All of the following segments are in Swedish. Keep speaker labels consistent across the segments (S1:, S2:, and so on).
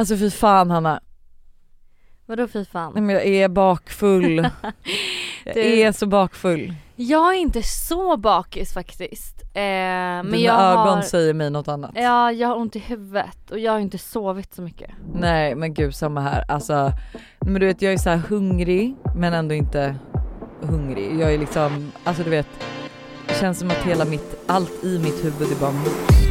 S1: Alltså fy fan Hanna.
S2: Vadå fy fan?
S1: Nej men jag är bakfull. jag är så bakfull.
S2: Jag är inte så bakis faktiskt. Eh, men
S1: Dina
S2: jag
S1: ögon
S2: har,
S1: säger mig något annat.
S2: Ja jag har ont i huvudet och jag har inte sovit så mycket.
S1: Nej men gud samma här. Alltså, men du vet jag är så här hungrig men ändå inte hungrig. Jag är liksom, alltså du vet, det känns som att hela mitt, allt i mitt huvud är bara mos.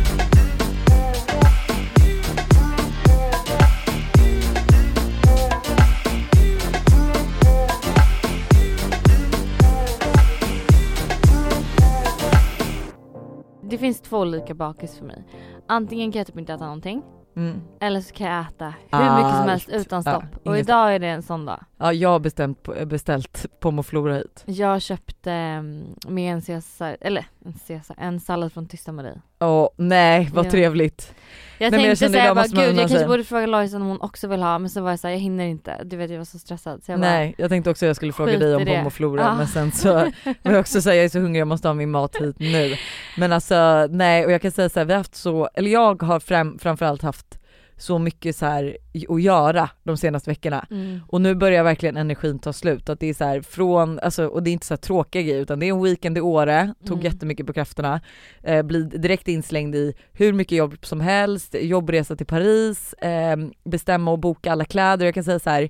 S2: Det finns två olika bakis för mig. Antingen kan jag typ inte äta någonting
S1: Mm.
S2: eller så kan jag äta hur mycket som helst
S1: Allt.
S2: utan
S1: Ja,
S2: stopp. och
S1: inget
S2: idag är det en sån dag.
S1: Ja jag har bestämt, beställt Pomoflora hit.
S2: Jag köpte mm, med en caesar, eller en caesar, en sallad från Tysta Marie.
S1: Åh nej vad
S2: Ja.
S1: trevligt.
S2: Jag
S1: Nej, jag
S2: tänkte säga
S1: idag
S2: bara gud jag kanske
S1: sig."
S2: borde fråga Lojsan om hon också vill ha men så var jag såhär jag hinner inte. Du vet jag var så stressad så jag bara,
S1: Nej jag tänkte också jag skulle fråga dig om
S2: i det.
S1: Pomoflora
S2: Ja.
S1: men sen så var jag också säga jag är så hungrig jag måste ha min mat hit nu. Men alltså nej och jag kan säga så här, vi har haft så, eller jag har fram, framförallt haft så mycket så här att göra de senaste veckorna.
S2: mm.
S1: Och nu börjar verkligen energin ta slut. Att det är så här från, alltså, och det är inte så här tråkiga grejer utan det är en weekend i Åre, tog
S2: Mm.
S1: jättemycket på krafterna. Eh, blir direkt inslängd i hur mycket jobb som helst, jobbresa till Paris, eh, bestämma och boka alla kläder. Jag kan säga så här,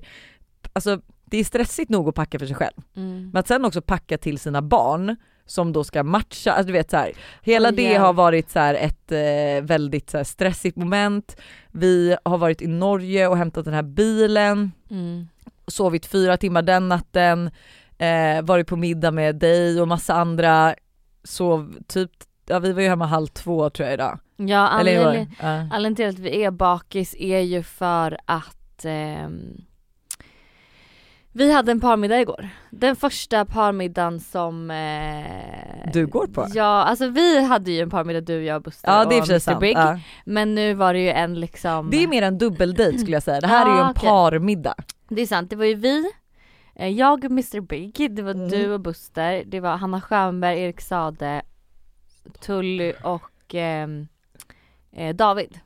S1: alltså det är stressigt nog att packa för sig själv.
S2: Mm.
S1: Men att sen också packa till sina barn som då ska matcha, alltså du vet så här, hela
S2: Oj,
S1: det
S2: hjälp.
S1: har varit så här ett eh, väldigt så här stressigt moment. Vi har varit i Norge och hämtat den här bilen,
S2: Mm.
S1: sovit fyra timmar den natten, eh, varit på middag med dig och massa andra, sov typ, ja vi var ju hemma halv två tror jag idag.
S2: Ja
S1: det?
S2: anledningen, anledningen till att vi är bakis är ju för att ehm, vi hade en parmiddag igår. Den första parmiddagen som eh,
S1: Du går på?
S2: Ja alltså vi hade ju en parmiddag du, jag, Buster
S1: Ja
S2: och Mr
S1: sant.
S2: Big.
S1: Ja.
S2: Men nu var det ju en liksom
S1: Det är mer en dubbeldejt skulle jag säga, det här är ju
S2: Ja,
S1: en
S2: okej.
S1: parmiddag.
S2: Det är sant, det var ju vi, eh, jag och Mr Big, det var
S1: Mm.
S2: du och Buster, det var Hanna Stjernberg, Erik Sade, Tully och ehm, eh, David.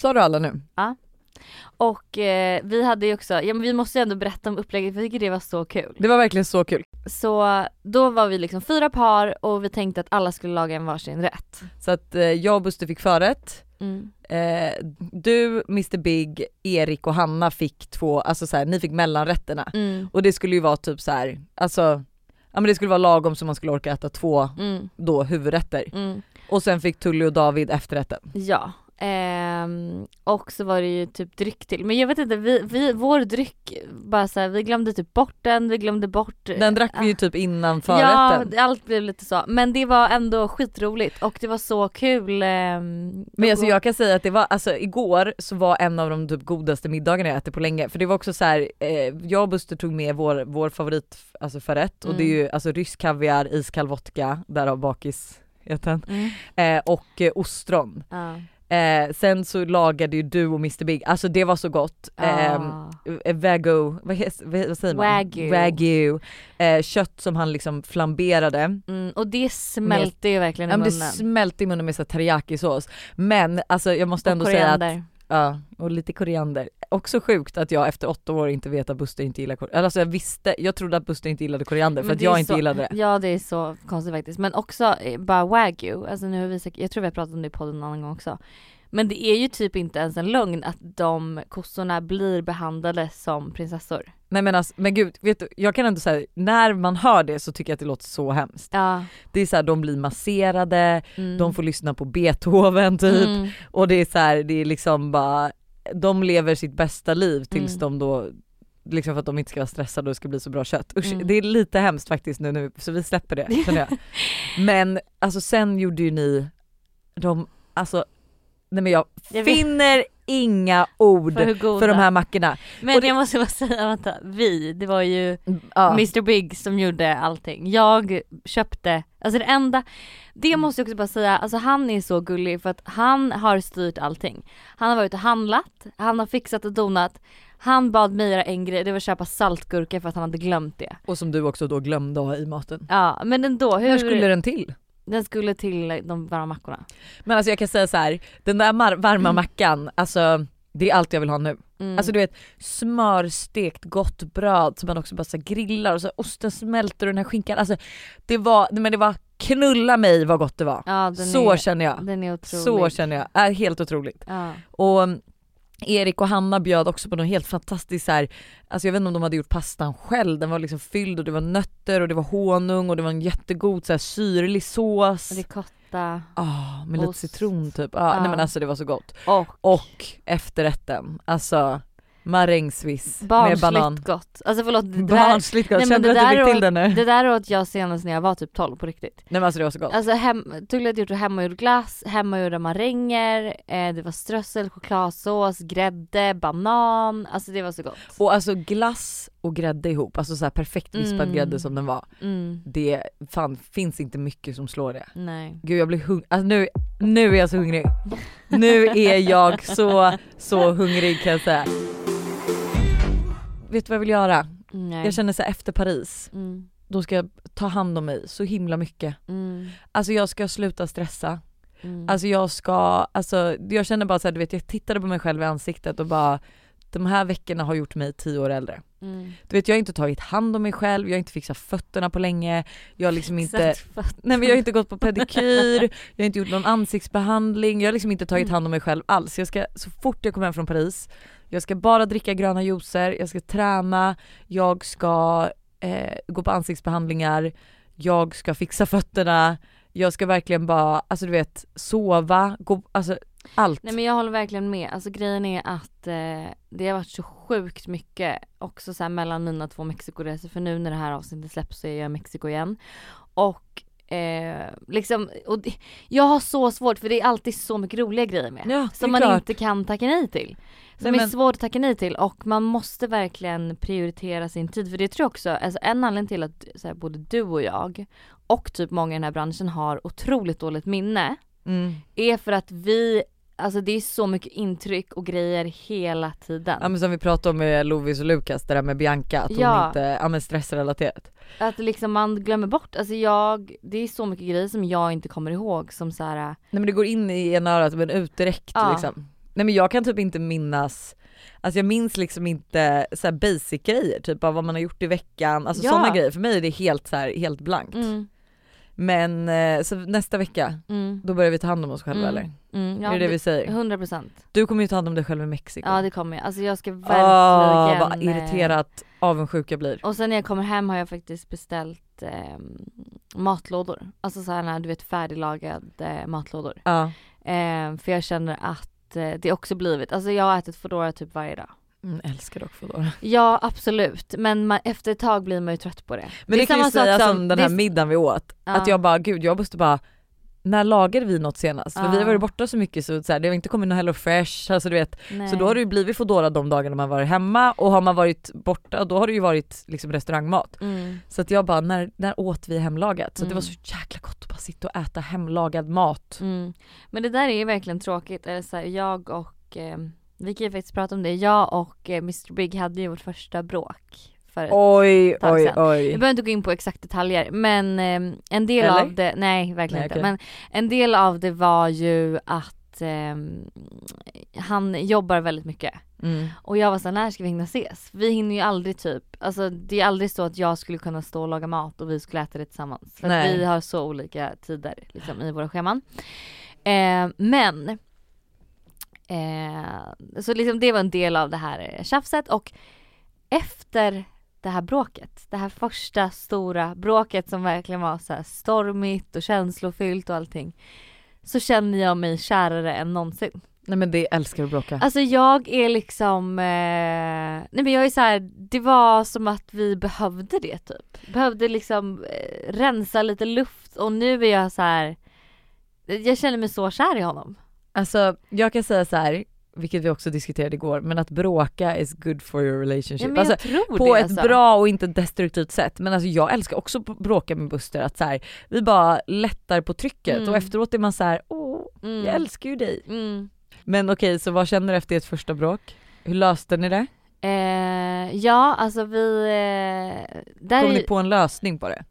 S1: Sa du alla nu?
S2: Och eh, vi hade ju också, ja men vi måste ju ändå berätta om upplägget för jag tycker det var så kul.
S1: Det var verkligen så kul.
S2: Så då var vi liksom fyra par och vi tänkte att alla skulle laga en varsin rätt.
S1: Så att eh, jag och Buster fick förrätt,
S2: Mm.
S1: eh, du, Mr Big, Erik och Hanna fick två, alltså så här, ni fick mellanrätterna.
S2: Mm.
S1: Och det skulle ju vara typ så här, alltså Ja men det skulle vara lagom så man skulle orka äta två
S2: Mm.
S1: då huvudrätter.
S2: Mm.
S1: Och sen fick Tully och David efterrätten.
S2: Ja. Ehm, och så var det ju typ dryck till. Men jag vet inte, vi, vi, vår dryck, bara så här, vi glömde typ bort den, vi glömde bort
S1: Den drack vi ju typ innan
S2: Ja,
S1: förrätten.
S2: allt blev lite så. Men det var ändå skitroligt och det var så kul. ehm,
S1: Men alltså jag kan säga att det var, alltså igår så var en av de typ godaste middagarna jag ätit på länge. För det var också så här, eh, jag och Buster tog med vår, vår favorit alltså förrätt och det är
S2: Mm.
S1: ju alltså rysk kaviar, iskall vodka, därav bakisheten,
S2: Mm.
S1: eh, och eh, ostron.
S2: Ja.
S1: Eh, sen så lagade ju du och Mr Big, alltså det var så gott. Ehm,
S2: Ah.
S1: eh, Vago, vad, vad säger man?
S2: Wagyu.
S1: Wagyu. Eh, kött som han liksom flamberade.
S2: Mm, och det smälte ju verkligen
S1: Ja,
S2: i
S1: men det
S2: munnen.
S1: smälte i munnen med teriyakisås. Men alltså jag måste
S2: och
S1: ändå säga att,
S2: koriander.
S1: Ja, och lite koriander. Också sjukt att jag efter åtta år inte vet att Buster inte gillar koriander. Alltså jag visste, jag trodde att Buster inte gillade koriander för att jag inte
S2: så-
S1: gillade det.
S2: Ja det är så konstigt faktiskt. Men också eh, bara wagyu, alltså nu har vi jag tror vi har pratat om det i podden någon annan gång också. Men det är ju typ inte ens en lögn att de kossorna blir behandlade som prinsessor.
S1: Nej men alltså, men gud, vet du, jag kan ändå säga när man hör det så tycker jag att det låter så hemskt.
S2: Ja.
S1: Det är så här, de blir masserade,
S2: Mm.
S1: de får lyssna på Beethoven typ.
S2: Mm.
S1: Och det är så här, det är liksom bara, de lever sitt bästa liv tills
S2: Mm.
S1: de då Liksom för att de inte ska vara stressade och det ska bli så bra kött. Usch,
S2: Mm.
S1: det är lite hemskt faktiskt nu, nu så vi släpper det känner jag. Men alltså sen gjorde ju ni, de, alltså, nej men jag,
S2: Jag
S1: finner inga ord
S2: För
S1: för, de här mackorna.
S2: Men
S1: det-
S2: jag måste bara säga, vänta, vi, det var ju
S1: Ja.
S2: Mr Big som gjorde allting. Jag köpte, alltså det enda, det
S1: Mm.
S2: måste jag också bara säga, alltså han är så gullig för att han har styrt allting. Han har varit och handlat, han har fixat och donat. Han bad mig göra en grej, det var att köpa saltgurka för att han hade glömt det.
S1: Och som du också då glömde ha i maten.
S2: Ja men ändå, hur,
S1: Hur skulle den till?
S2: Den skulle till de varma mackorna.
S1: Men alltså jag kan säga så här, den där varma
S2: Mm.
S1: mackan, alltså Det är allt jag vill ha nu.
S2: Mm.
S1: Alltså du vet smörstekt gott bröd som man också bara så grillar och så osten smälter och den här skinkan. Alltså det var, men det var knulla mig vad gott det var.
S2: ja,
S1: Så
S2: är,
S1: känner jag. Så känner jag. Är helt otroligt.
S2: Ja.
S1: Och Erik och Hanna bjöd också på något helt fantastiskt så här, alltså jag vet inte om de hade gjort pastan själv, den var liksom fylld och det var nötter och det var honung och det var en jättegod så här syrlig sås.
S2: Ricotta
S1: Ah, med lite
S2: Ost.
S1: citron typ. Ah,
S2: Ja.
S1: Nej men alltså det var så gott.
S2: och
S1: Och efterrätten, alltså marängsviss med banan.
S2: gott. Alltså förlåt, det där,
S1: Barnsligt gott,
S2: Nej,
S1: kände du att du fick till det nu?
S2: det där åt jag senast när jag var typ 12 på riktigt.
S1: Nej men alltså det var så gott.
S2: Alltså hem, Tulle hade gjort hemmagjord glass, hemmagjorda maränger, eh, det var strössel, chokladsås, grädde, banan. Alltså det var så gott.
S1: Och alltså glass och grädde ihop, alltså så perfekt vispad
S2: Mm.
S1: grädde som den var.
S2: Mm,
S1: Det fan finns inte mycket som slår det.
S2: nej.
S1: Gud jag blir hungrig, alltså nu, nu är jag så hungrig. Nu är jag så, så hungrig kan jag säga. Vet du vad jag vill göra?
S2: nej.
S1: Jag känner så här, efter Paris,
S2: Mm,
S1: då ska jag ta hand om mig så himla mycket.
S2: mm,
S1: Alltså jag ska sluta stressa.
S2: mm.
S1: Alltså jag ska, alltså jag känner bara så här, du vet jag tittade på mig själv i ansiktet och bara de här veckorna har gjort mig tio år äldre.
S2: mm.
S1: Du vet jag har inte tagit hand om mig själv, jag har inte fixat fötterna på länge, jag har liksom inte, nej men jag har inte gått på pedikyr, jag har inte gjort någon ansiktsbehandling, jag har liksom inte tagit
S2: Mm.
S1: hand om mig själv alls. Jag ska, så fort jag kommer hem från Paris, jag ska bara dricka gröna juicer, jag ska träna, jag ska eh, gå på ansiktsbehandlingar, jag ska fixa fötterna, jag ska verkligen bara, alltså du vet, sova, gå, alltså allt.
S2: Nej men jag håller verkligen med. Alltså grejen är att eh, det har varit så sjukt mycket också så här mellan mina två Mexikoresor för nu när det här avsnittet släpps så är jag i Mexiko igen. Och eh, liksom, och det, jag har så svårt för det är alltid så mycket roliga grejer med.
S1: ja,
S2: som man
S1: klart.
S2: inte kan tacka nej till. Som
S1: Nej,
S2: är
S1: men-
S2: svårt att tacka nej till och man måste verkligen prioritera sin tid för det tror jag också, alltså en anledning till att här, både du och jag och typ många i den här branschen har otroligt dåligt minne
S1: Mm.
S2: är för att vi, alltså det är så mycket intryck och grejer hela tiden.
S1: Ja men som vi pratade om med Lovis och Lukas, det där med Bianca, att hon
S2: Ja.
S1: inte, ja men stressrelaterat.
S2: Att liksom man glömmer bort, alltså jag, det är så mycket grejer som jag inte kommer ihåg som så här.
S1: Nej men det går in i ena örat men ut direkt
S2: Ja.
S1: liksom. Nej men jag kan typ inte minnas, alltså jag minns liksom inte så här basic grejer, typ av vad man har gjort i veckan, alltså
S2: Ja.
S1: sådana grejer. För mig är det helt så här, helt blankt.
S2: Mm,
S1: Men eh, så nästa vecka,
S2: mm,
S1: då börjar vi ta hand om oss själva
S2: Mm.
S1: eller?
S2: mm, ja,
S1: är det det vi säger?
S2: 100 procent.
S1: Du kommer ju ta hand om dig själv i Mexiko.
S2: Ja det kommer jag. Alltså jag ska
S1: Åh
S2: verkligen.
S1: vad
S2: eh,
S1: irriterat avundsjuk jag blir.
S2: Och sen när jag kommer hem har jag faktiskt beställt eh, matlådor. Alltså sådana du vet färdiglagade matlådor.
S1: Ja.
S2: Eh, för jag känner att eh, det också blivit, alltså jag har ätit Foodora typ varje dag.
S1: Mm, älskar dock Foodora.
S2: Ja absolut, men man, efter ett tag blir man ju trött på det.
S1: Men det,
S2: är
S1: kan ju säga som den här
S2: det är-
S1: middagen vi åt,
S2: Ja.
S1: att jag bara gud jag måste bara när lagade vi något senast? För vi har varit borta så mycket så, så här, det har inte kommit något Hello Fresh, alltså du vet.
S2: Nej.
S1: Så då har det ju blivit Foodora de dagarna man varit hemma och har man varit borta då har det ju varit liksom restaurangmat.
S2: Mm.
S1: Så att jag bara, när, när åt vi hemlagat? Så att det var
S2: Mm.
S1: så jäkla gott att bara sitta och äta hemlagad mat.
S2: Mm. Men det där är ju verkligen tråkigt. Eller så här, jag och, eh, vi kan ju faktiskt prata om det, jag och eh, Mr Big hade ju vårt första bråk. För
S1: Oj
S2: tag
S1: oj
S2: sedan.
S1: Oj.
S2: behöver inte gå in på exakt detaljer men eh, en del
S1: Eller?
S2: av det, nej verkligen
S1: Nej,
S2: inte.
S1: okej.
S2: Men en del av det var ju att ehm, han jobbar väldigt mycket.
S1: Mm.
S2: Och jag var såhär, när ska vi hinna ses? Vi hinner ju aldrig typ, alltså det är aldrig så att jag skulle kunna stå och laga mat och vi skulle äta det tillsammans. För vi har så olika tider liksom, i våra scheman. Eh, men eh, så liksom det var en del av det här eh, tjafset och efter det här bråket, det här första stora bråket som verkligen var så stormigt och känslofyllt och allting. Så känner jag mig kärare än någonsin.
S1: Nej men det älskar att bråka.
S2: Alltså jag är liksom, eh, nej men jag är så här, det var som att vi behövde det typ. Behövde liksom eh, rensa lite luft och nu är jag så här. jag känner mig så kär i honom.
S1: Alltså jag kan säga så här, vilket vi också diskuterade igår, men att bråka is good for your
S2: Ja,
S1: relationship.
S2: men
S1: alltså, på
S2: det,
S1: ett
S2: alltså.
S1: bra och inte destruktivt sätt. Men alltså jag älskar också att bråka med Buster, att så här, vi bara lättar på trycket
S2: Mm.
S1: och efteråt är man så här, åh,
S2: Mm.
S1: jag älskar ju dig.
S2: Mm.
S1: Men okej, så vad känner du efter ert första bråk? Hur löste ni det?
S2: Eh, ja alltså vi, eh,
S1: Kom ni på en lösning på det?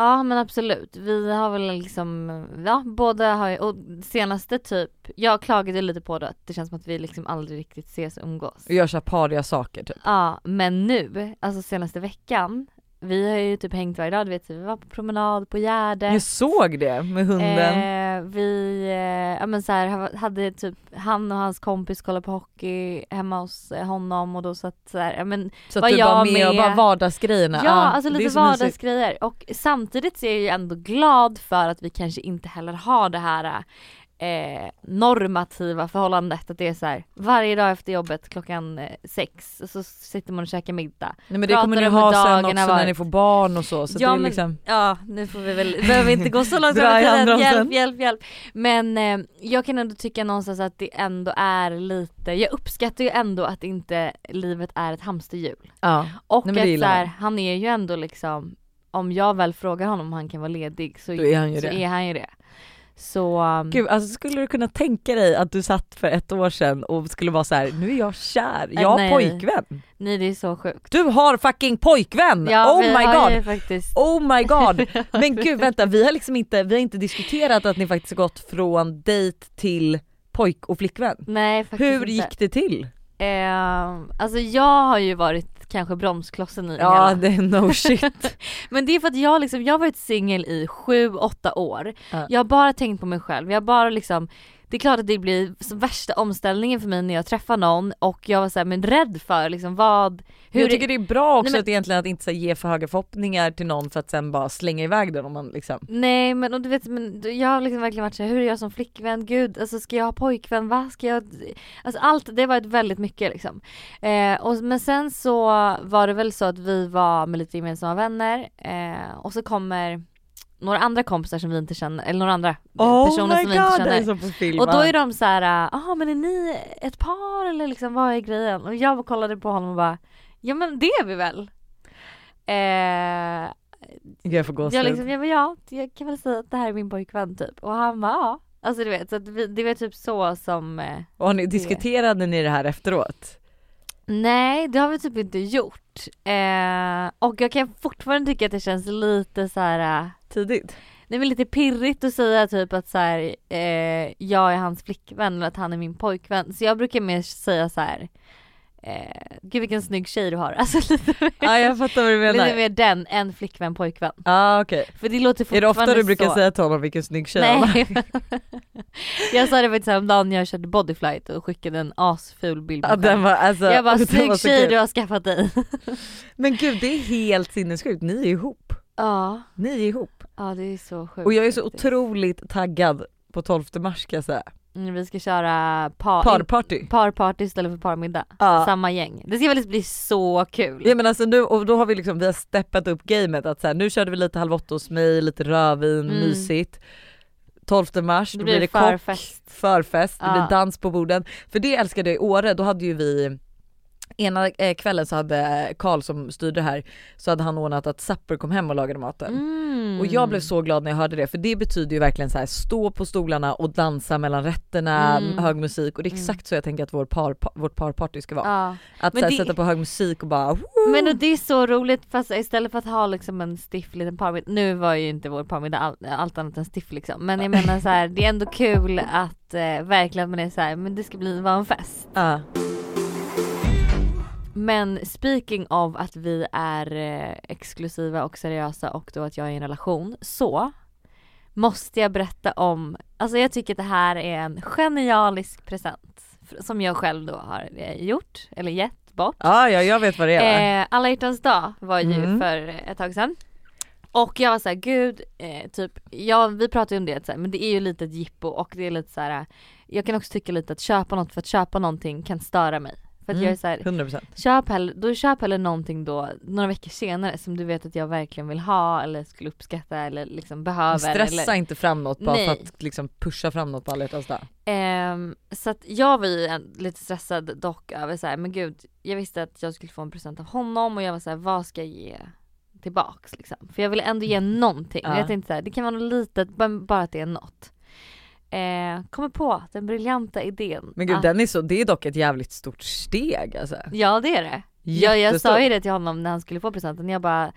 S2: Ja men absolut. Vi har väl liksom, ja båda har ju, och senaste typ, jag klagade lite på det att det känns som att vi liksom aldrig riktigt ses och umgås.
S1: Och gör så här pariga saker typ.
S2: Ja men nu, alltså senaste veckan, vi har ju typ hängt varje dag, du vet vi var på promenad på Gärdet.
S1: Jag såg det med hunden.
S2: Eh, vi, eh, ja men så här, hade typ han och hans kompis kollat på hockey hemma hos eh, honom och då satt så här, ja men
S1: så att
S2: var
S1: du
S2: jag
S1: var med,
S2: med-
S1: och bara vardagsgrejerna.
S2: Ja,
S1: Ja,
S2: alltså lite
S1: mysigt.
S2: vardagsgrejer och samtidigt så är jag ju ändå glad för att vi kanske inte heller har det här eh, normativa förhållandet att det är så här varje dag efter jobbet klockan eh, sex så sitter man och käkar middag.
S1: Nej men det kommer ni ha sen också när
S2: varit.
S1: ni får barn och så. Så
S2: Ja,
S1: det är
S2: men-
S1: liksom,
S2: Ja nu får vi väl, behöver inte gå så långt
S1: i
S2: hela tiden. hjälp, hjälp, hjälp. Men eh, jag kan ändå tycka någonstans att det ändå är lite, jag uppskattar ju ändå att inte livet är ett hamsterhjul.
S1: ja.
S2: Och
S1: Nej,
S2: att så här, han är ju ändå liksom, om jag väl frågar honom om han kan vara ledig så,
S1: Då är han ju
S2: så
S1: det.
S2: är han ju det. Så, um,
S1: Gud alltså skulle du kunna tänka dig att du satt för ett år sedan och skulle vara så här: nu är jag kär, jag har
S2: nej.
S1: pojkvän.
S2: nej det är så sjukt.
S1: Du har fucking pojkvän!
S2: Ja,
S1: oh my god! Oh my god! Men gud vänta, vi har liksom inte, vi har inte diskuterat att ni faktiskt gått från dejt till pojk och flickvän.
S2: nej faktiskt
S1: Hur
S2: inte.
S1: gick det till?
S2: Eh, alltså jag har ju varit kanske bromsklossen i
S1: Ja det är no shit.
S2: Men det är för att jag liksom, jag har varit singel i sju, åtta år.
S1: Ja.
S2: Jag har bara tänkt på mig själv, jag har bara liksom det är klart att det blir värsta omställningen för mig när jag träffar någon och jag var såhär men rädd för liksom vad, hur
S1: jag tycker det är bra också
S2: Nej, men-
S1: att egentligen att inte så ge för höga förhoppningar till någon för att sen bara slänga iväg den om man liksom
S2: Nej men och du vet men jag har liksom verkligen varit såhär, hur är jag som flickvän? Gud alltså ska jag ha pojkvän? Va? Ska jag? Alltså allt, det har varit väldigt mycket liksom. Eh, och, men sen så var det väl så att vi var med lite gemensamma vänner eh, och så kommer några andra kompisar som vi inte känner, eller några andra personer som vi inte
S1: det
S2: känner.
S1: är på film.
S2: Och då är de så här, jaha men är ni ett par eller liksom vad är grejen? Och jag kollade på honom och bara, ja men det är vi väl? Eh,
S1: jag får gåshud.
S2: jag liksom, jag ja, jag kan väl säga att det här är min pojkvän typ. Och han bara, ja. Alltså du vet, så vi, det var typ så som eh,
S1: Och har ni, diskuterade ni det här efteråt?
S2: Nej det har vi typ inte gjort. Eh, och jag kan fortfarande tycka att det känns lite så här.
S1: Tidigt?
S2: Nej men lite pirrigt att säga typ att så här, eh, jag är hans flickvän eller att han är min pojkvän. Så jag brukar mer säga så här. Eh, Gud vilken snygg tjej du har. Alltså lite mer,
S1: Ja jag fattar vad du
S2: lite
S1: menar.
S2: mer den än flickvän pojkvän.
S1: Ja ah, okej.
S2: För det låter
S1: Är
S2: fortfarande
S1: det ofta du brukar
S2: så.
S1: säga till honom vilken snygg tjej han har?
S2: Nej. jag sa det faktiskt häromdagen när jag körde bodyflight och skickade en asful bild på
S1: Ja, den var, alltså,
S2: Jag bara snygg
S1: så
S2: tjej du har skaffat dig.
S1: Men gud det är helt sinnessjukt, ni är ihop.
S2: Ja,
S1: Ni är ihop.
S2: Ja det är så sjukt.
S1: Och jag är så
S2: faktiskt.
S1: otroligt taggad på 12 mars ska jag säga.
S2: Mm, Vi ska köra par,
S1: Parparty.
S2: parparty istället för parmiddag.
S1: Ja.
S2: Samma gäng. Det ska väl bli så kul.
S1: Ja men alltså nu, och då har vi liksom, vi har steppat upp gamet att så här, nu körde vi lite halv åtta hos mig, lite rödvin,
S2: Mm.
S1: mysigt. 12 mars,
S2: Då blir det
S1: det kock,
S2: förfest.
S1: förfest, det
S2: Ja.
S1: blir dans på borden. För det älskade jag i Åre, då hade ju vi Ena eh, kvällen så hade Karl som styrde här, så hade han ordnat att Supper kom hem och lagade maten.
S2: Mm.
S1: Och jag blev så glad när jag hörde det för det betyder ju verkligen så här stå på stolarna och dansa mellan rätterna,
S2: Mm.
S1: hög musik och det är
S2: Mm.
S1: exakt så jag tänker att vår par, vårt parparty ska vara.
S2: Ja.
S1: Att
S2: Men
S1: här,
S2: det-
S1: sätta på hög musik och bara
S2: Men och det är så roligt fast istället för att ha liksom en stiff liten parmiddag, nu var ju inte vår parmiddag all, allt annat än stiff liksom. Men jag menar så här, det är ändå kul att eh, verkligen man är så här, men det ska bli vara en fest.
S1: Ja.
S2: Men speaking of att vi är eh, exklusiva och seriösa och då att jag är i en relation så måste jag berätta om, alltså jag tycker att det här är en genialisk present som jag själv då har eh, gjort eller gett bort.
S1: Ja, ja jag vet vad det är.
S2: Eh, alla hjärtans dag var ju
S1: Mm.
S2: för ett tag sedan. Och jag var såhär, gud, eh, typ, ja vi pratade ju om det så här, men det är ju lite ett jippo och det är lite så här. jag kan också tycka lite att köpa något för att köpa någonting kan störa mig. För att
S1: Mm.
S2: jag är såhär,
S1: 100%.
S2: köp hellre, då köp hellre någonting då några veckor senare som du vet att jag verkligen vill ha eller skulle uppskatta eller liksom behöver.
S1: Stressa
S2: eller,
S1: inte fram något bara
S2: Nej.
S1: för att liksom pusha fram något på alla hjärtans dag.
S2: Ehm, så att jag var ju lite stressad dock över så här, men gud jag visste att jag skulle få en present av honom och jag var så här, vad ska jag ge tillbaks liksom? För jag ville ändå ge någonting.
S1: Ja.
S2: Jag tänkte så här, det kan vara något litet, bara att det är något. Eh, kommer på den briljanta idén.
S1: Men gud
S2: att-
S1: den är så, det är dock ett jävligt stort steg alltså.
S2: Ja det är det. Ja, jag
S1: Jättestort.
S2: sa ju det till honom när han skulle få presenten. Jag bara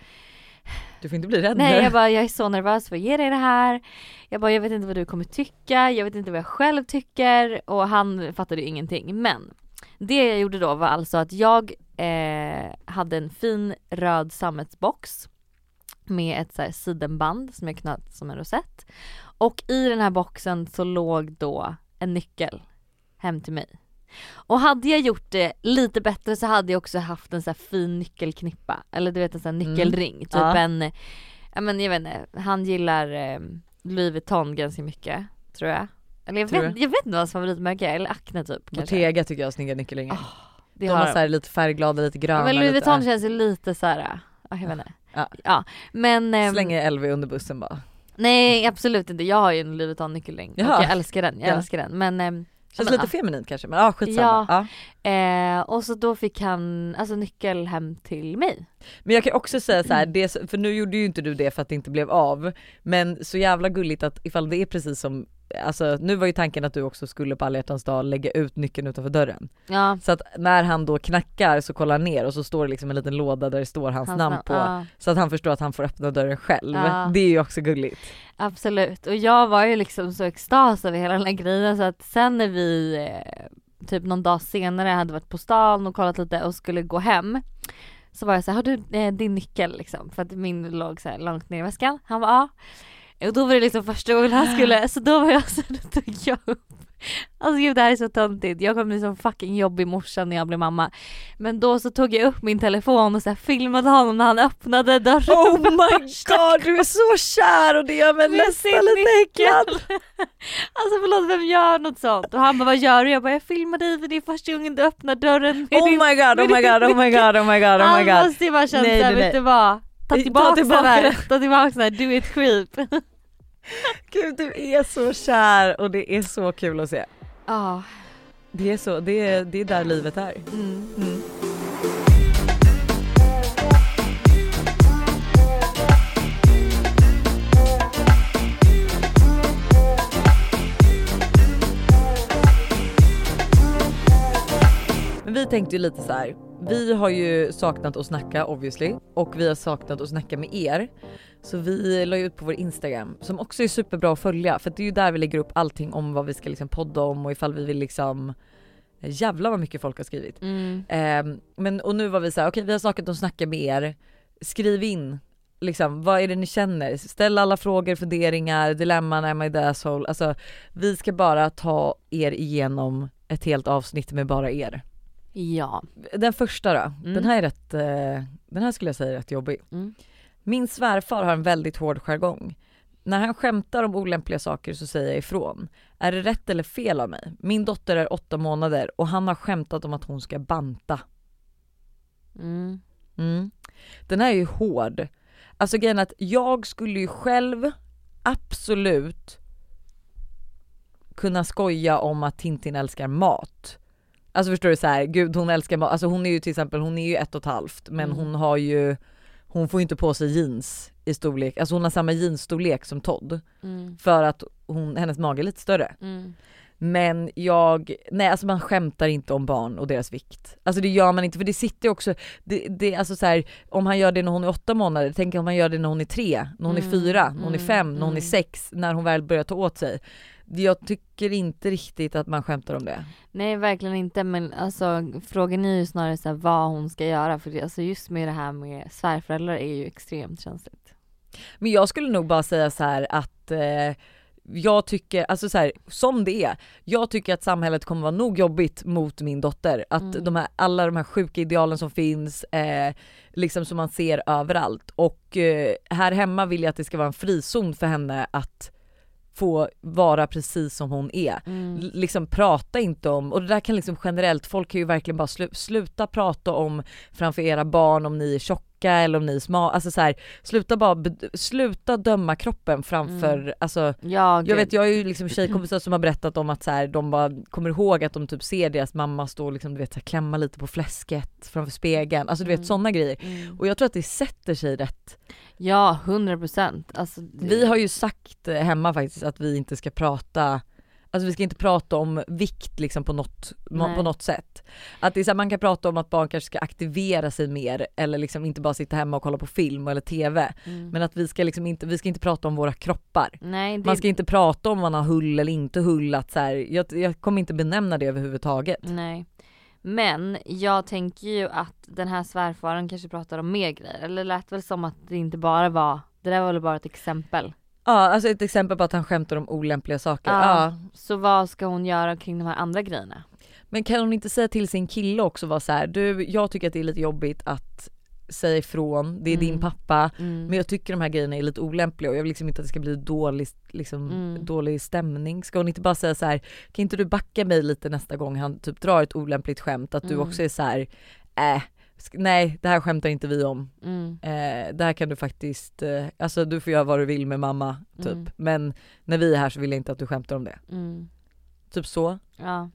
S1: Du får inte bli rädd
S2: Nej
S1: nu.
S2: jag bara jag är så nervös för att ge dig det här. Jag bara jag vet inte vad du kommer tycka, jag vet inte vad jag själv tycker och han fattade ju ingenting. Men det jag gjorde då var alltså att jag eh, hade en fin röd sammetsbox med ett så här sidenband som jag knöt som en rosett. Och i den här boxen så låg då en nyckel hem till mig. Och hade jag gjort det lite bättre så hade jag också haft en så här fin nyckelknippa. Eller du vet en sån här nyckelring. Typ
S1: Ja.
S2: en, ja men jag vet inte, han gillar eh, Louis Vuitton ganska mycket tror jag. Eller jag
S1: Tror
S2: vet,
S1: du?
S2: jag vet inte vad hans favoritmärke är, eller Acne typ.
S1: Bottega tycker jag har snygga nyckelringar.
S2: Det
S1: de
S2: har
S1: så här lite färgglada, lite gröna.
S2: Ja, men Louis
S1: lite,
S2: Vuitton känns ju lite såhär, ja jag vet inte.
S1: Ja.
S2: Men ehm,
S1: Slänger LV under bussen bara.
S2: nej absolut inte, jag har ju en Louis Vuitton nyckelring och
S1: Jaha.
S2: jag älskar den, jag
S1: Ja.
S2: älskar den. Men ehm,
S1: Känns
S2: men,
S1: lite feminint kanske men ja skitsamma.
S2: Ja.
S1: Ja.
S2: Eh, och så då fick han alltså nyckel hem till mig.
S1: Men jag kan också säga så här,
S2: Mm.
S1: det, för nu gjorde ju inte du det för att det inte blev av. Men så jävla gulligt att ifall det är precis som, alltså nu var ju tanken att du också skulle på alla hjärtans dag lägga ut nyckeln utanför dörren.
S2: Ja.
S1: Så att när han då knackar så kollar han ner och så står det liksom en liten låda där det står hans, namn på.
S2: Ja,
S1: Så att han förstår att han får öppna dörren själv.
S2: Ja.
S1: Det är ju också gulligt.
S2: absolut. Och jag var ju liksom så extas över hela den här grejen så att sen när vi eh, typ någon dag senare hade varit på stan och kollat lite och skulle gå hem så var jag så här, har du eh, din nyckel liksom? För att min låg så här långt ner i väskan. Han var ja. Och då var det liksom första gången han skulle, så då var jag så här, då tog jag upp. Alltså gud det här är så töntigt, jag kommer bli så fucking jobbig morsa när jag blir mamma. Men då så tog jag upp min telefon och så här filmade honom när han öppnade dörren.
S1: Oh my god du är så kär och det gör mig nästan lite äcklad.
S2: Alltså förlåt vem gör något sånt? Och han bara vad gör du? Jag bara jag filmar dig för det är första gången du öppnar dörren
S1: Oh
S2: din...
S1: my god, oh my god, oh my god, oh my god, oh my god.
S2: ju bara
S1: Nej,
S2: såhär, vet du vad? Ta
S1: Ta
S2: tillbaka,
S1: tillbaka
S2: den här,
S1: det.
S2: ta tillbaka den här, do it creep.
S1: Gud du är så kär och det är så kul att se.
S2: Ja.
S1: Det är så, det är, det är där livet är.
S2: Mm.
S1: Mm. Men vi tänkte ju lite så här. vi har ju saknat att snacka obviously och vi har saknat att snacka med er. Så vi la ut på vår Instagram som också är superbra att följa för det är ju där vi lägger upp allting om vad vi ska liksom podda om och ifall vi vill liksom Jävlar vad mycket folk har skrivit.
S2: Mm.
S1: Ehm, men och nu var vi så här: okej vi har saknat att snacka med er. Skriv in liksom vad är det ni känner? Ställ alla frågor, funderingar, dilemman, am I the asshole? Alltså vi ska bara ta er igenom ett helt avsnitt med bara er.
S2: Ja.
S1: Den första då,
S2: Mm.
S1: den här är rätt, eh, den här skulle jag säga är rätt jobbig.
S2: Mm.
S1: Min svärfar har en väldigt hård jargong. När han skämtar om olämpliga saker så säger jag ifrån. Är det rätt eller fel av mig? Min dotter är åtta månader och han har skämtat om att hon ska banta.
S2: Mm.
S1: Mm. Den här är ju hård. Alltså grejen att jag skulle ju själv absolut kunna skoja om att Tintin älskar mat. Alltså förstår du så här, gud hon älskar mat, alltså hon är ju till exempel, hon är ju ett och ett halvt men
S2: Mm.
S1: hon har ju, hon får inte på sig jeans i storlek, alltså hon har samma jeansstorlek som Todd
S2: Mm.
S1: för att hon, hennes mage är lite större.
S2: Mm.
S1: Men jag, nej alltså man skämtar inte om barn och deras vikt. Alltså det gör man inte för det sitter ju också, det, det, alltså så här, om han gör det när hon är åtta månader, tänk om han gör det när hon är tre, när hon är
S2: Mm,
S1: fyra, när hon är
S2: mm,
S1: fem, när hon är
S2: mm.
S1: sex, när hon väl börjar ta åt sig. Jag tycker inte riktigt att man skämtar om det.
S2: Nej verkligen inte men alltså frågan är ju snarare så här, vad hon ska göra för det, alltså just med det här med svärföräldrar är ju extremt känsligt.
S1: Men jag skulle nog bara säga så här att eh, jag tycker, alltså så här, som det är, jag tycker att samhället kommer vara nog jobbigt mot min dotter. Att
S2: Mm.
S1: de här, alla de här sjuka idealen som finns, eh, liksom som man ser överallt. Och eh, här hemma vill jag att det ska vara en frizon för henne att få vara precis som hon är.
S2: Mm.
S1: Liksom prata inte om, och det där kan liksom generellt, folk kan ju verkligen bara slu, sluta prata om framför era barn om ni är tjocka eller om ni är smala, alltså så här, sluta bara, sluta döma kroppen framför,
S2: Mm.
S1: alltså
S2: Ja,
S1: jag
S2: gud.
S1: vet jag har ju liksom tjejkompisar som har berättat om att så här, de bara kommer ihåg att de typ ser deras mamma stå och liksom, du vet, så här, klämma lite på fläsket framför spegeln, alltså du vet
S2: Mm.
S1: sådana grejer.
S2: Mm.
S1: Och jag tror att det sätter sig rätt.
S2: Ja, hundra procent. Alltså, det-
S1: Vi har ju sagt hemma faktiskt att vi inte ska prata Alltså vi ska inte prata om vikt liksom på något,
S2: Nej.
S1: på något sätt. Att det är så här, man kan prata om att barn kanske ska aktivera sig mer eller liksom inte bara sitta hemma och kolla på film eller TV.
S2: Mm.
S1: Men att vi ska liksom inte, vi ska inte prata om våra kroppar.
S2: Nej, det,
S1: Man ska inte prata om man har hull eller inte hull. Att så här, jag, jag kommer inte benämna det överhuvudtaget.
S2: Nej. Men jag tänker ju att den här svärfaren kanske pratar om mer grejer. Eller det lät väl som att det inte bara var, det där var väl bara ett exempel.
S1: Ja alltså ett exempel på att han skämtar om olämpliga saker.
S2: Ja.
S1: Ja.
S2: Så vad ska hon göra kring de här andra grejerna?
S1: Men kan hon inte säga till sin kille också vara så här, du jag tycker att det är lite jobbigt att säga ifrån, det är din
S2: Mm.
S1: pappa
S2: Mm.
S1: men jag tycker de här grejerna är lite olämpliga och jag vill liksom inte att det ska bli dålig, liksom,
S2: Mm.
S1: dålig stämning. Ska hon inte bara säga så här, kan inte du backa mig lite nästa gång han typ drar ett olämpligt skämt att du
S2: Mm.
S1: också är så här, äh, nej det här skämtar inte vi om.
S2: Mm.
S1: Eh, det här kan du faktiskt, eh, alltså du får göra vad du vill med mamma typ.
S2: Mm.
S1: Men när vi är här så vill jag inte att du skämtar om det.
S2: Mm.
S1: Typ så.
S2: Ja.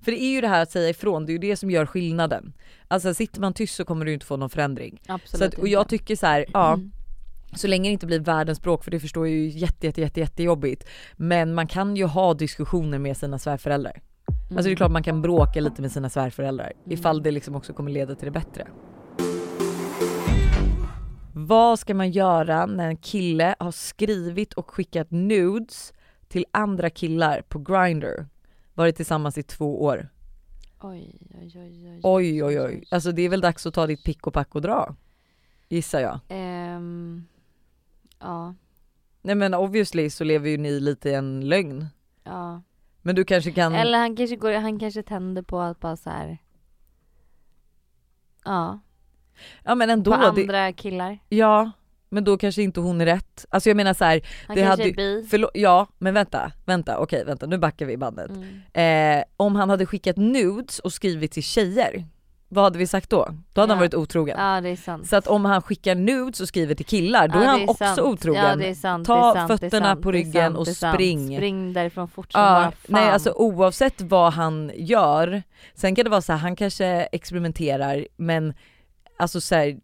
S1: För det är ju det här att säga ifrån, det är ju det som gör skillnaden. Alltså sitter man tyst så kommer du inte få någon förändring.
S2: Absolut
S1: så att, och jag
S2: inte.
S1: tycker så här, ja
S2: Mm.
S1: så länge det inte blir världens bråk för det förstår jag ju jätte jätte jätte jättejobbigt. Men man kan ju ha diskussioner med sina svärföräldrar. Alltså det är klart man kan bråka lite med sina svärföräldrar
S2: Mm.
S1: ifall det liksom också kommer leda till det bättre. Vad ska man göra när en kille har skrivit och skickat nudes till andra killar på Grindr? Varit tillsammans i två år.
S2: Oj, oj, oj, oj.
S1: Oj oj oj. Alltså det är väl dags att ta ditt pick och pack och dra. Gissar jag.
S2: Ehm, ja,
S1: Nej men obviously så lever ju ni lite i en lögn.
S2: ja.
S1: Men du kanske kan...
S2: Eller han kanske går, han kanske tänder på att bara så här. Ja,
S1: ja men ändå.
S2: på
S1: det,
S2: andra killar.
S1: ja, men då kanske inte hon är rätt. Alltså jag menar så här,
S2: Han
S1: Det
S2: kanske
S1: hade
S2: är bi.
S1: förlåt, ja men vänta, vänta, okej vänta nu backar vi bandet.
S2: Mm.
S1: Eh, om han hade skickat nudes och skrivit till tjejer, vad hade vi sagt då? Då hade
S2: ja.
S1: han varit otrogen.
S2: Ja det är sant.
S1: Så att om han skickar nudes och skriver till killar då
S2: ja,
S1: är han är också
S2: sant.
S1: otrogen.
S2: Ja, det är sant,
S1: Ta
S2: det är sant,
S1: fötterna på ryggen och spring.
S2: Spring därifrån fort som
S1: ja,
S2: fan.
S1: Nej alltså oavsett vad han gör, sen kan det vara så här, han kanske experimenterar men alltså så här,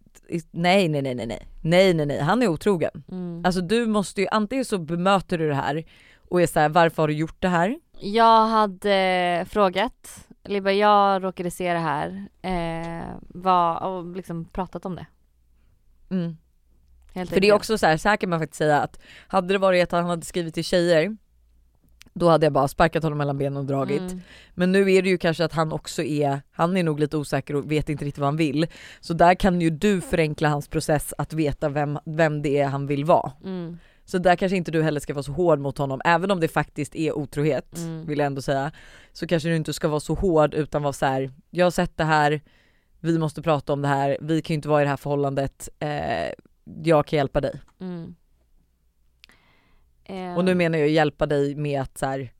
S1: nej nej nej nej nej, nej nej nej, han är otrogen.
S2: Mm.
S1: Alltså du måste ju, antingen så bemöter du det här och är så här, varför har du gjort det här?
S2: Jag hade frågat eller bara jag råkade se det här, eh, vad, och liksom pratat om det.
S1: Mm. För det är också så här, så här kan man faktiskt säga att hade det varit att han hade skrivit till tjejer då hade jag bara sparkat honom mellan benen och dragit.
S2: Mm.
S1: Men nu är det ju kanske att han också är, han är nog lite osäker och vet inte riktigt vad han vill. Så där kan ju du förenkla hans process att veta vem, vem det är han vill vara.
S2: Mm.
S1: Så där kanske inte du heller ska vara så hård mot honom, även om det faktiskt är otrohet
S2: Mm.
S1: vill jag ändå säga. Så kanske du inte ska vara så hård utan vara så här: jag har sett det här, vi måste prata om det här, vi kan ju inte vara i det här förhållandet, eh, jag kan hjälpa dig.
S2: Mm. Eh,
S1: Och nu menar jag hjälpa dig med att så här,